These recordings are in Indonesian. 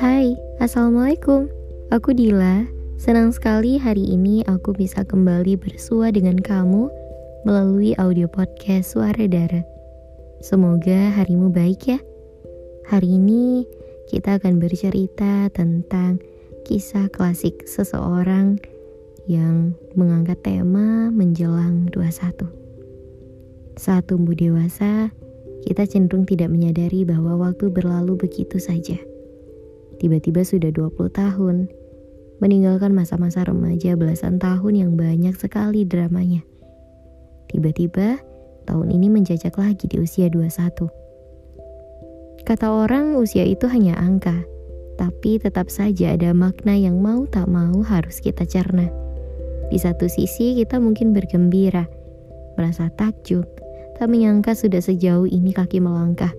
Hai, Assalamualaikum. Aku Dila. Senang sekali hari ini aku bisa kembali bersua dengan kamu melalui audio podcast Suara Dara. Semoga harimu baik ya. Hari ini kita akan bercerita tentang kisah klasik seseorang yang mengangkat tema menjelang 21. Saat tumbuh dewasa, kita cenderung tidak menyadari bahwa waktu berlalu begitu saja. Tiba-tiba sudah 20 tahun, meninggalkan masa-masa remaja belasan tahun yang banyak sekali dramanya. Tiba-tiba, tahun ini menjajak lagi di usia 21 Kata orang usia itu hanya angka, tapi tetap saja ada makna yang mau tak mau harus kita cerna. Di satu sisi kita mungkin bergembira, merasa takjub, tak menyangka sudah sejauh ini kaki melangkah.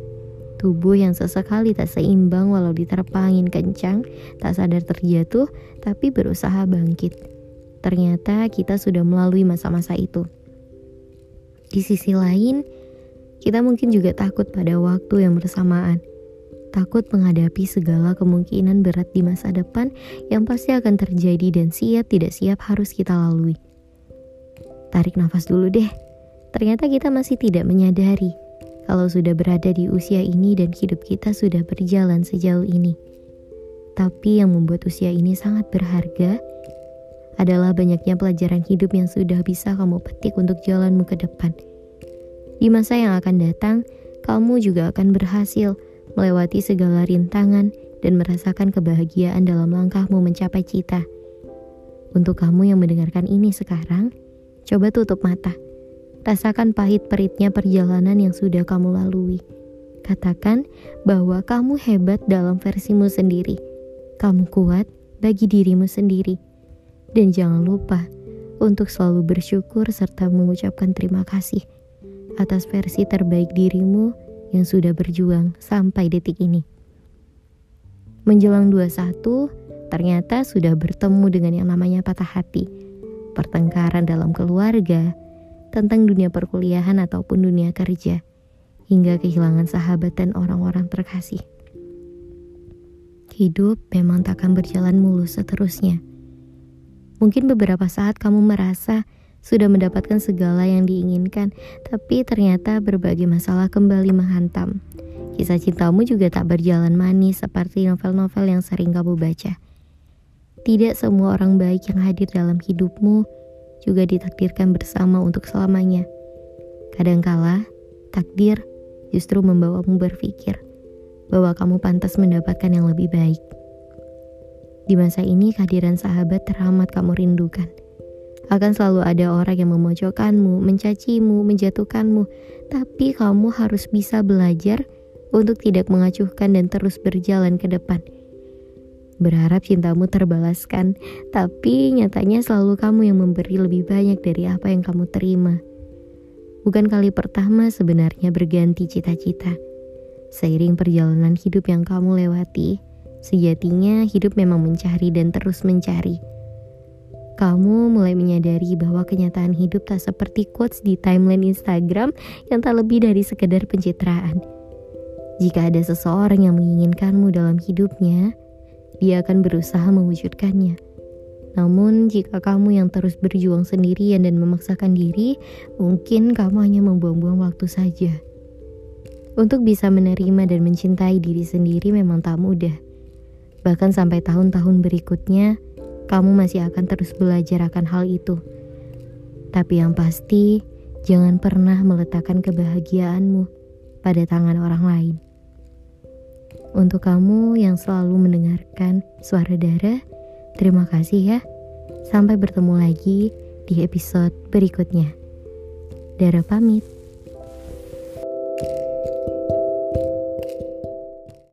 Tubuh yang sesekali tak seimbang walau diterpangin kencang, tak sadar terjatuh, tapi berusaha bangkit. Ternyata kita sudah melalui masa-masa itu. Di sisi lain, kita mungkin juga takut pada waktu yang bersamaan. Takut menghadapi segala kemungkinan berat di masa depan yang pasti akan terjadi dan siap tidak siap harus kita lalui. Tarik nafas dulu deh. Ternyata kita masih tidak menyadari kalau sudah berada di usia ini dan hidup kita sudah berjalan sejauh ini. Tapi yang membuat usia ini sangat berharga adalah banyaknya pelajaran hidup yang sudah bisa kamu petik untuk jalanmu ke depan. Di masa yang akan datang, kamu juga akan berhasil melewati segala rintangan dan merasakan kebahagiaan dalam langkahmu mencapai cita. Untuk kamu yang mendengarkan ini sekarang, coba tutup mata. Rasakan pahit peritnya perjalanan yang sudah kamu lalui. Katakan bahwa kamu hebat dalam versimu sendiri. Kamu kuat bagi dirimu sendiri. Dan jangan lupa untuk selalu bersyukur serta mengucapkan terima kasih atas versi terbaik dirimu yang sudah berjuang sampai detik ini. Menjelang 21, ternyata sudah bertemu dengan yang namanya patah hati, pertengkaran dalam keluarga, tentang dunia perkuliahan ataupun dunia kerja, hingga kehilangan sahabat dan orang-orang terkasih. Hidup memang takkan berjalan mulus seterusnya. Mungkin beberapa saat kamu merasa sudah mendapatkan segala yang diinginkan, tapi ternyata berbagai masalah kembali menghantam. Kisah cintamu juga tak berjalan manis seperti novel-novel yang sering kamu baca. Tidak semua orang baik yang hadir dalam hidupmu juga ditakdirkan bersama untuk selamanya. Kadangkala, takdir justru membawamu berpikir bahwa kamu pantas mendapatkan yang lebih baik. Di masa ini, kehadiran sahabat teramat kamu rindukan akan selalu ada orang yang memojokkanmu, mencacimu, menjatuhkanmu, tapi kamu harus bisa belajar untuk tidak mengacuhkan dan terus berjalan ke depan. Berharap cintamu terbalaskan, tapi nyatanya selalu kamu yang memberi lebih banyak dari apa yang kamu terima. Bukan kali pertama sebenarnya berganti cita-cita. Seiring perjalanan hidup yang kamu lewati, sejatinya hidup memang mencari dan terus mencari kamu mulai menyadari bahwa kenyataan hidup tak seperti quotes di timeline Instagram yang tak lebih dari sekedar pencitraan. Jika ada seseorang yang menginginkanmu dalam hidupnya, dia akan berusaha mewujudkannya. Namun, jika kamu yang terus berjuang sendirian dan memaksakan diri, mungkin kamu hanya membuang-buang waktu saja. Untuk bisa menerima dan mencintai diri sendiri memang tak mudah. Bahkan sampai tahun-tahun berikutnya, kamu masih akan terus belajar akan hal itu. Tapi yang pasti, jangan pernah meletakkan kebahagiaanmu pada tangan orang lain. Untuk kamu yang selalu mendengarkan suara darah, terima kasih ya. Sampai bertemu lagi di episode berikutnya. Darah pamit.